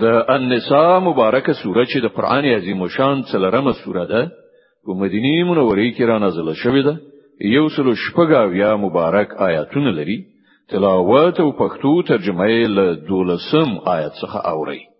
د النساء مبارکه سوره چې د قران عظیم شان څلرمه سوره ده په مدینه منوره کې را نازله شوې ده یو سل شپږاویا مبارک آیاتونه لري تلاوت او پښتو ترجمه یې له دولسم آیت څخه اوري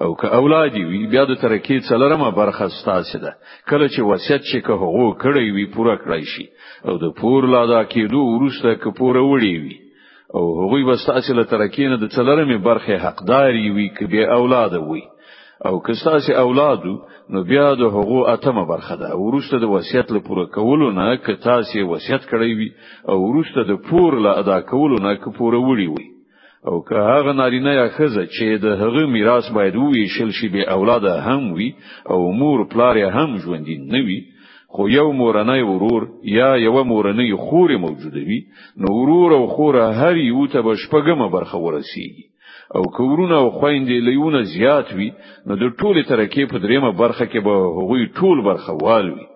او که اولاد وي بیا د ترکې څلرمه برخه ستاسو ده کله چې وصیت شي که هغه کړی وي پوره کړی شي او د پور لا دا کېدو ورسته که پوره وړي وي او هغه به ستاسو له ترکې نه د څلرمه برخه حقدار وي که به اولاد وي او که ستاسو اولاد نو بیا د هغه اتمه برخه ده ورسته د وصیت له پوره کولو نه که تاسو وصیت کړی وي او ورسته د پور لا ادا کولو نه که پوره وړي وي او که هغه نارینه یا خزه چې د هغه میراث باید وویشل شي به اولاد هم وي او مور پلار هم ژوندي نه وي خو یو مورنۍ ورور یا یو مورنۍ خور موجوده وي نو ورور او خور هر یو ته بشپګمه برخه ورسیږي او کورونه او خويندې لیونه زیات وي نو د ټوله ترکیب په دریمه برخه کې به هغوی ټول برخه والوي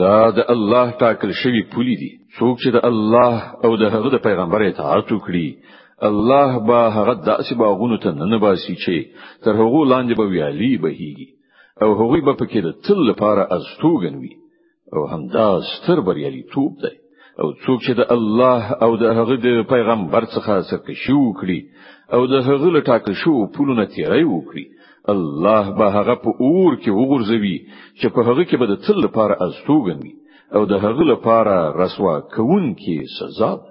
دا د الله ټاکل شوی پولی دی څوک چې د الله او د هغه د پیغمبر اطاعت وکړي الله با هغه داسې باغونو ته نه باسي چې تر هغه لاندې به ویالي بهيږي او هغه به پکې د تل لپاره استوګن وي او همدا ستر بریالیتوب دی او څوک چې د الله او د هغه د پیغمبر څخه سرکشي وکړي او د هغه له ټاکل شو پولونه تیری وکړي الله به هغه په اور کې وغورځوي چې په هغه کې به د تل لپاره استوګن وي او د هغه لپاره رسوا کوونکې سزا ده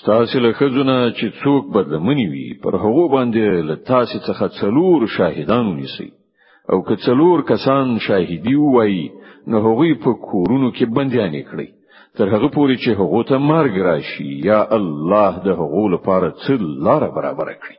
ستاسو له خزونه چې څوک بدلمنی وي پر هغه باندې له تاسو څخه څلور شاهدان ونیسي او که څلور کسان شاهدی وایي نو هغه په کورونو کې بندیان کړي تر هغه پورې چې هغه ته مرګ راشي یا الله د هغه لپاره څه لار برابر کړي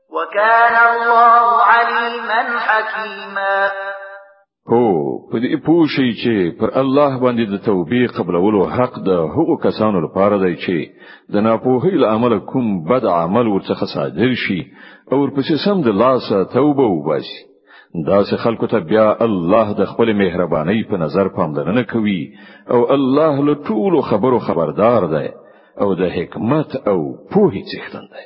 وكان الله عليما حكيما هو په دې پوښي چې پر الله باندې د توبې قبلولو حق د هغو کسانو لپاره دی چې د ناپوهۍ له امله کوم بد عمل ورڅخه صادر شي او ورپسې سم د لاسه توبه وباسي دا سه خلکو ته بیا الله د خپل مهرباني په نظر پاملرنه کوي او الله له ټولو خبرو خبردار دی او د حکمت او پوهې څښتن دی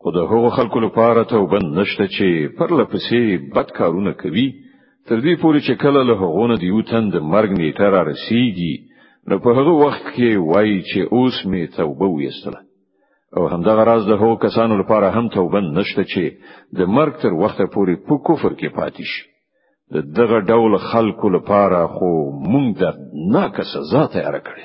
خو د هغو خلکو لپاره توبه نشته چې پر لپسې بد کارونه کوي تر دې پورې چې کله له هغونه د یو تند مرګ نیټه را رسیږي نو په هغه وخت کې وایي چې اوس می توبه ویستله او همدغه راز د هغو کسانو لپاره هم توبه نشته چې د مرګ تر وخته پورې په کفر کې پاتې شي د دغه ډول خلکو لپاره خو مونږ د ناکه سزا تیار کړی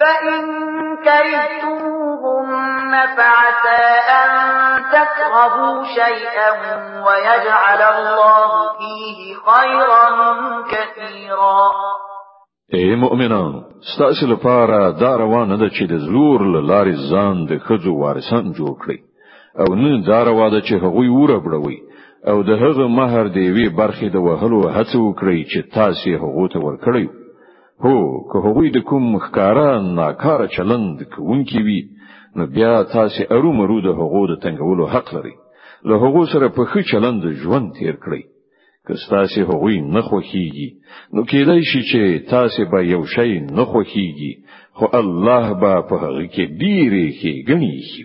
فإن كرهتموهن فعسى أن تكرهوا شيئا ويجعل الله فيه خيرا كثيرا اے مؤمنانو ستاسو لپاره دا روانه ده چې د زور له لارې ځان د خځو وارثان جوړ کړئ او نه دا روا ده چې هغوی وربړوي او د هغه مہر دی وی برخې د وهلو هڅه وکړي چې تاسو هغه ته ورکړئ هو که هغوی د کوم ښکارا ناکاره چلند کوونکی وي نو بیا تاسو ارومرو د هغو د تنګولو حق لري له هغو سره په ښه چلند ژوند تیر کړئ که تاسو هغوی نه خوخیږي نو کېدای شي چې تاسو به یو شی نه خوخیږي خو الله به په هغه کې ډیره ښېګڼې شي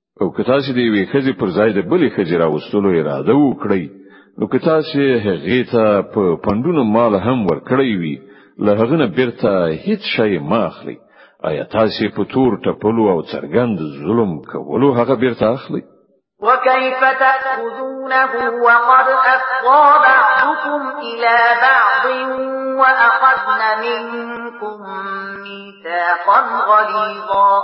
او که تاسو دی وی خزي پر ځای د بلې خزي راوستلو اراده وکړئ نو که تاسو هغه ته په پندونو مال هم ورکړی وي له هغه نه بیرته هیڅ شی ماخلی آیا تاسو په تور ټپلو او څرګند ظلم کولو هغه بیرته اخلي وكيف تأخذونه وقد أفضى بعضكم إلى بعض وأخذن منكم ميثاقا غليظا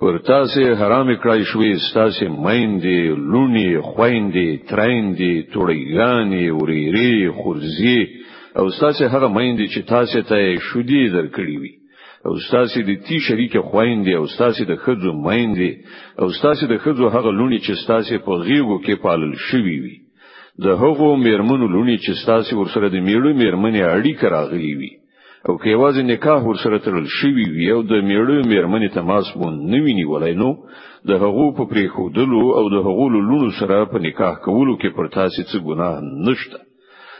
پر تاسو حرام کړای شوې تاسو مایندې لونی خويندې ترایندې توړیګانې وریری خورزي او تاسو هغه مایندې چې تاسو ته شودي درکړي وي او تاسو د تی شریک خويندې او تاسو د خځو مایندې او تاسو د خځو هغه لونی چې تاسو په غیږو کې پالل شوی وي د هغو میرمنو لونی چې تاسو ورسره د میړو میرمنې اړیکه راغلی وي او که یوازې نکاح ورسره تړل شوی وي او د میړو میرمنې تماس مو نه ویني ولای نو د هغو په پریښودلو او د هغو لونو سره په نکاح کولو کې پر تاسو څه ګناه نشته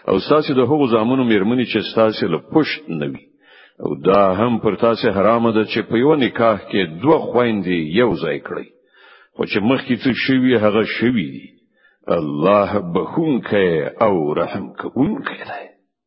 او تاسو د هغو زامنو میرمنې چې تاسو له پښت نه وي او دا هم پر تاسو حرام ده چې په یو نکاح کې دوه خويندې یو ځای کړئ خو چې مخکې څه شوی هغه شوی دی الله بخونکه او رحم کوونکه دی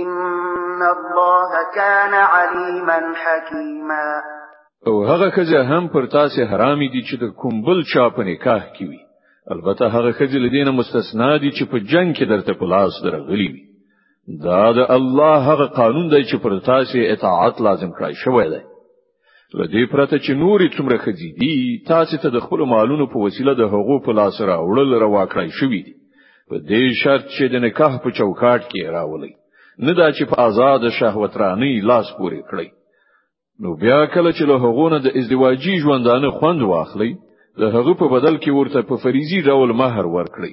ان الله كان عليما حكيما او هغه خځه هم پر تاسو حرام دي چې د کوم بل چا په نکاح کې وي البته هغه خځه لدینه مستثنا دي چې په جنگ کې درته پلاس درغلي وي دا د الله هغه قانون دی چې پر تاسو اطاعت لازم کړی شوی دی لدې پرته چې نورې څومره خځې دي تاسو ته د خپل مالونو په وسیله د هغو په لاس راوړل روا کړی شوی دی په دې شرط چې د نکاح په چوکاټ کې راولي نه دا چې په آزاد شهوت رانی لاس پورې کړی نو بیا کله چې له هغو نه د ازدواجی ژوندانه خوند واخلي د هغه په بدل کې ورته په فریضي ډول مہر ورکړي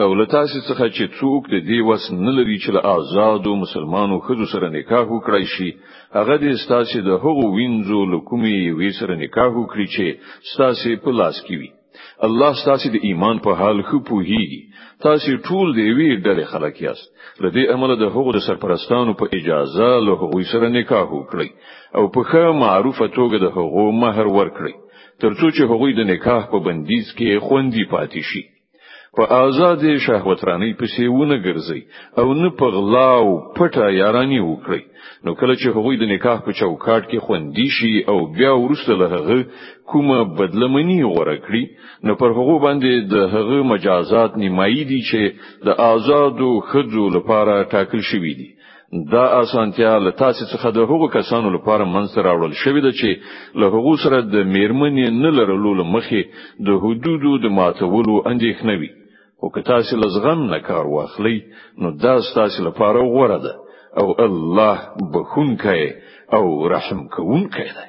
او لتاسو څخه چې څوک د دې وس نه لري چې له آزادو مسلمانو خزو سره نکاح وکړي شي هغه دې ستاسو د هغو وینځو لکومي وی سره نکاح وکړي چې ستاسو په لاس کې وي الله ستاسو د ایمان په حال خو پوهیږي تاسو ټول دی وی ډلې خلک یاست لدې امله د هغو د سرپرستانو په اجازه له هغوی سره نکاح وکړي او په ښه معروفه توګه د هغو مہر ورکړي ترڅو چې هغوی د نکاح په بندیز کې خوندي پاتې شي په آزادې شهوترانۍ پسې ونه ګرځي او نه په غلا او پټه یاراني وکړي نو کله چې هغوی د نکاح په چوکاټ کې خوندي شي او بیا ورسته له هغه کومه بدلمنی غوړه کړي نو پر هغه باندې د هغه مجازات نیمایي دي چې د آزادو خځو لپاره ټاکل شوی دي دا اسانتیا له تاسو څخه د هغو کسانو لپاره منځته راوړل شوې ده چې له هغو سره د میرمنې نه لرلو له مخې د حدودو د ماتولو اندېښنه وي او که تاسو له زغم نه کار واخلئ نو دا ستاسو لپاره غوره ده او الله بخونکی او رحم کوونکی دی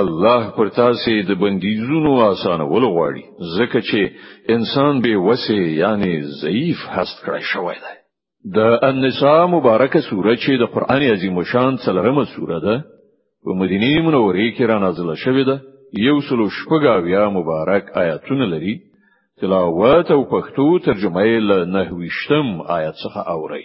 الله پر تاسو د بندیزونو آسان ولغواړي ځکه چې انسان به وسه یعنی ضعیف هست کړی شوی دی د النساء مبارکه سوره چې د قران عظیم شان څلرمه سوره ده په مدینه منوره کې را نازله شوې ده یو سلو شپږاویا مبارک آیاتونه لري تلاوت او پښتو ترجمه یې له نهویشتم آیت څخه اوري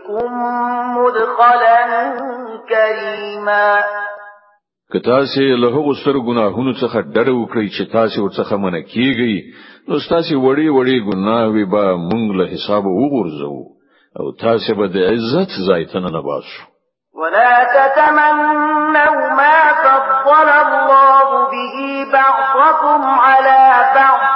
مدخلا کریما که تاسو له هغو ستر ګناهونو څخه ډډه وکړئ چې تاسو ورڅخه منع کیږئ نو تاسو وړي وړي ګناهوي به مونږ له حساب وګرځو او تاسو به د عزت ځای ته نه باسو ولا تتمنوا ما فضل الله به بعضكم على بعض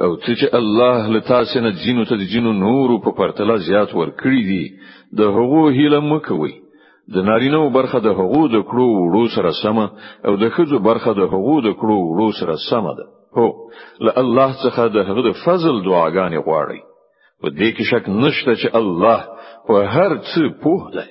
او ته چې الله له تاسو نه جنو ته د جنو نور په پرتله زیات ورکړي دي د هغو هیله مکوي د نارینه برخه د هغو د کړو وړو سره سمه او د خځو برخه د هغو د کړو وړو سره سمه ده هو له الله څخه د هغه د فضل دعاګانې غواړي په دې کې شک نشته چې الله په هر څه پوه دی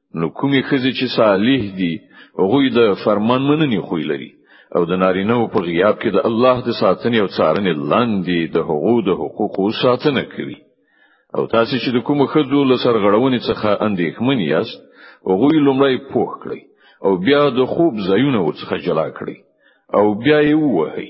نو کومې خزې چې صالح دي هغه د فرمان مننې خوې لري او د نارینه په غیاب کې د الله د ساتنې او څارنې لاندې د حقوقو د حقوقو ساتنه کوي او تاسو چې د کوم خزو له سرغړونې څخه اندېښمن یاست هغه لومړی پوښ کړئ او بیا د خوب ځایونه ورڅخه جلا کړئ او بیا یې ووهئ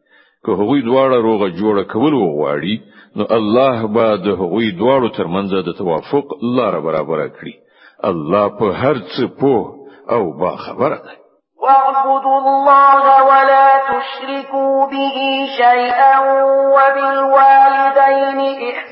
که هغوی دواړه روغه جوړه کول وغواړي نو الله به د هغوی دواړو ترمنځ د توافق لار برابر کړي الله په هر څه پوه او با خبره ده واعبدوا الله ولا تشركوا به شيئا وبالوالدين إحسانا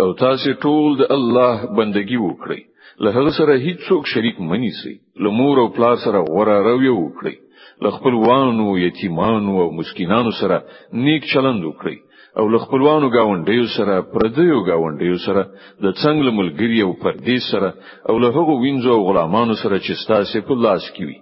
او تاسو ټول د الله بندگی وکړئ له هغه سره هیڅ څوک شریک منی سي له مور او پلار سره غوړه روي وکړئ له خپلوانو یتیمانو او مسکینانو سره نیک چلند وکړئ او له خپلوانو گاونډیو سره پردیو گاونډیو سره د څنګه ملګری او پردی سره او له هغو وینځو او غلامانو سره چې ستاسو په لاس کې وي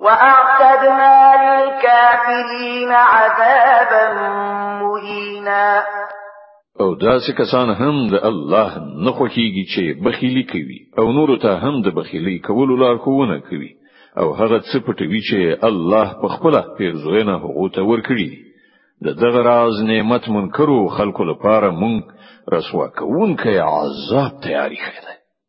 وأعتدنا للكافرين عذابا مهينا او داسې کسان هم د الله نه خوښيږي چې بخیلی کوي او نور ته هم د بخیلی کولو لار کوونه کوي او هغه څه پټوي چې الله په خپل پیرزوینه هغه ته ورکړي د دغه راز نعمت منکرو خلکو لپاره مونږ رسوا کوونکی عذاب تیاری کړی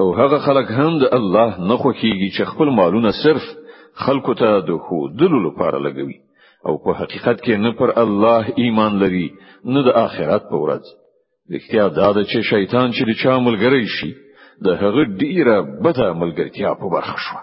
او هغه خلک هم د الله نه خوښيږي چې خپل مالونه صرف خلکو ته د خو دلو لپاره لګوي او په حقیقت کې نه پر الله ایمان لري نه د آخرت په ورځ رښتیا دا ده چې شیطان چې د چا ملګری شي د هغه ډیره بده ملګرتیا په برخه شوه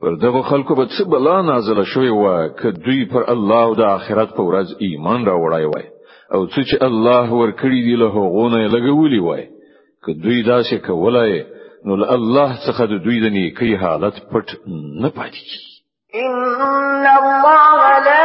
پر دغه خلکو به څه بلا نازله شوې و که دوی پر الله او د آخرت په ورځ ایمان راوړای وای او څه چې الله ورکړي دی له هغونه لګولي وای که دوی داسې کولای نو له الله څخه د دوی د نیکی حالت پټ نه پاتې کیږي ان الله لا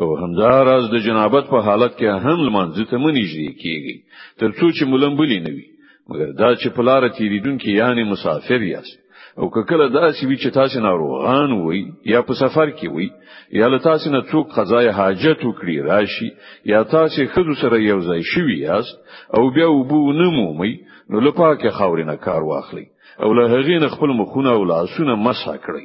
او همدا راز د جنابت په حالت کې هم لمانځ ته منیږي کیږي ترڅو چې ملمبلی نه وي مګر دا چې په لار تیریدونکي یعنی مسافر یاست او کله دا چې وی چې تاسو ناروغان وي یا په سفر کې وي یا له تاسو نه څوک قضای حاجت وکړي راشي یا تاسو خود سره یو ځای شوي یاست او بیا وبو نه مومي نو لپاره کې خاورینه کار واخلي او له هغې نه خپل مخونه او لاسونه مسح کړئ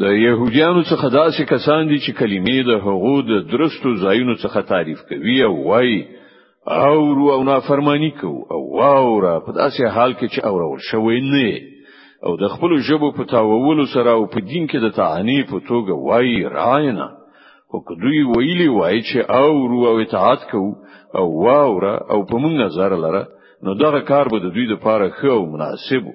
د يهوديانو څخه داسې کسان دي چې کلمې د هغو د درستو ځایونو څخه تعریف کوي او وایي او رو او نافرمانی کو او واورا په داسې حال کې چې اورول شوی نه او د خپل ژبو په تاوولو سره او په دین کې د تعنی په توګه وایي راینه خو کدوی ویلی وای چې او رو او اطاعت کو او واوره او په موږ نظر لره نو دغه کار به د دوی لپاره ښه او مناسب وو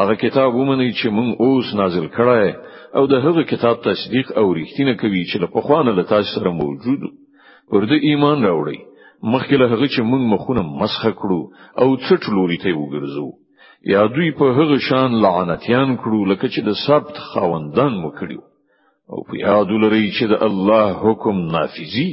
هغه کتاب ومني چې مونږ اوس نازل کړی او د هغه کتاب تصدیق او رښتینه کوي چې له پخوانه له تاسو سره موجود پر دې ایمان راوړي مخکې له هغه چې مونږ مخونه مسخ کړو او څټ لوري ته وګرځو یا دوی په هغه شان لعنتیان کړو لکه چې د سبت خاوندان مو کړیو او په یاد لري چې د الله حکم نافذي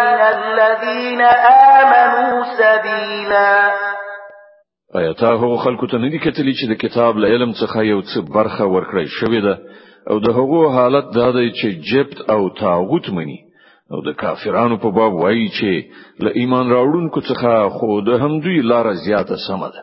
من الذين آمنوا سبيلا ایا تا هغو خلکو ته ندی کتلی چې د کتاب له علم څخه یو څه برخه ورکړی شوې ده او د هغو حالت دا دی چې جبت او تاغوت مني او د کافرانو په باب وایي چې له ایمان راوړونکو څخه خو د همدوی لار زیاته سمه ده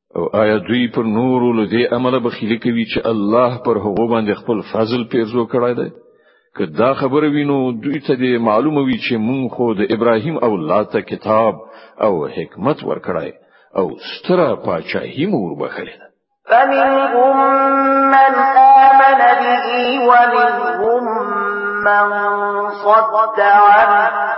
او آیا دوی پر نورو له دې عمله بخیلي کوي چې الله پر هغو باندې خپل فضل پیرزو کړی دی که دا خبره وینو دوی ته دې معلومه وي چې مونږ خو د ابراهیم اولاد ته کتاب او حکمت ورکړی او ستره پاچاهي مور بخلې ده فمنهم من آمن به ومنهم من صد عنه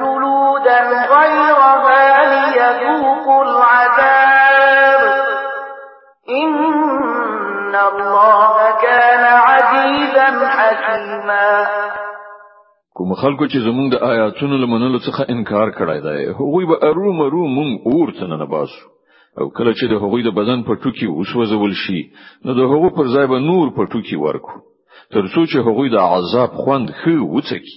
جلودا غيرها ليذوقوا العذاب إن الله كان عزيزا حكيما کوم خلکو چې زمونږ د آیاتونو لمنلو څخه انکار کړای دی هغوی به ارو مرو مونږ اور ته نه باسو او کله چې د هغوی د بدن په ټوکی وسوځول شي نو د هغو پر ځای به نور په ټوکی ورکو ترڅو چې هغوی د عذاب خوند خو وڅکي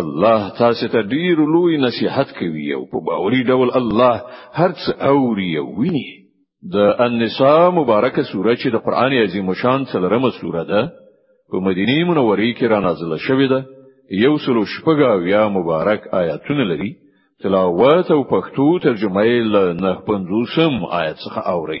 الله تاسو ته ډیر لوی نصیحت کوي او په باوري ډول الله هرڅ اوري او ویني د النساء مبارکه سوره چې د قران عظیم شان څلرمه سوره ده په مدینه منوره کې را نازله شوې ده یو سلو شپږه یا مبارک آیاتونه لري تلاوت او پښتو ترجمه یې له 95 آیت څخه اوري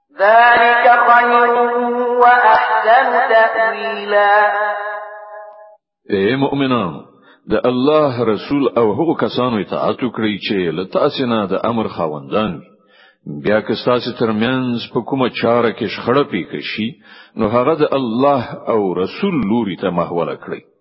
ذلك خير وأحسن تأويلا اے مؤمنان د الله رسول او هغو کسانو اطاعت وکړئ چې له تاسو نه د امر خاوندان بیا که تاسو ترمنځ په کومه چاره کې شخړه پیښ شي نو هغه د الله او رسول لوري ته محوله کړئ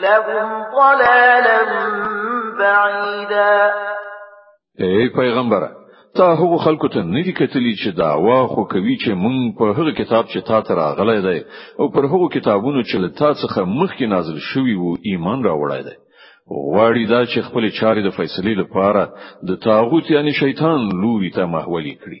لهم ضلالا بعيدا ای پیغمبره تا هغه خلکو ته نه دي کتلی چې دا وا خو کوي چې مونږ په هغه کتاب چې تا ته راغلی دی او پر هغه کتابونو چې له تا څخه مخکې نازل شوی وو ایمان راوړی دی غواړي دا چې خپل چارې د فیصلې لپاره د تاغوت یعنی شیطان لوري ته محولي کړي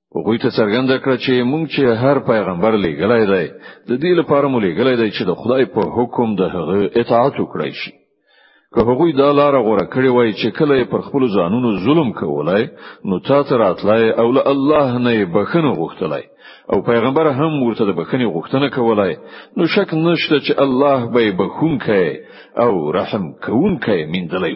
هغه ته څرګنده کړه چې مونږ چې هر پیغمبر لېګلای دی د دې لپاره مو لېګلای دی چې د خدای په حکم د هغه اطاعت وکړي شي که هغه دا لار غوړه کړی وای چې کله پر خپل ځانونو ظلم کولای نو تا ته راتلای او له الله نه بخنه غوښتلای او پیغمبر هم ورته د بخنه غوښتنه کولای نو شک نشته چې الله به بخون کوي او رحم کوونکی مندلای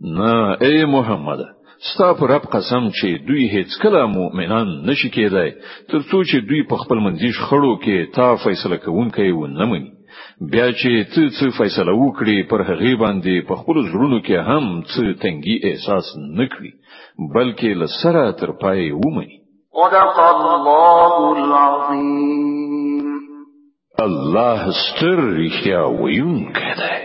نه اے محمد ستا پر رب قسم چې دوی هیڅ کله مؤمنان نشي کېدای ترڅو چې دوی په خپل منځي شخړو کې تا فیصله کوونکی و نه مني بیا چې ته څه فیصله وکړي پر هغه باندې په خپل زړونو کې هم څه تنګي احساس نکړي بلکې لسره تر پای ومني صدق الله العظیم الله ستر رښتیا ویونکی دی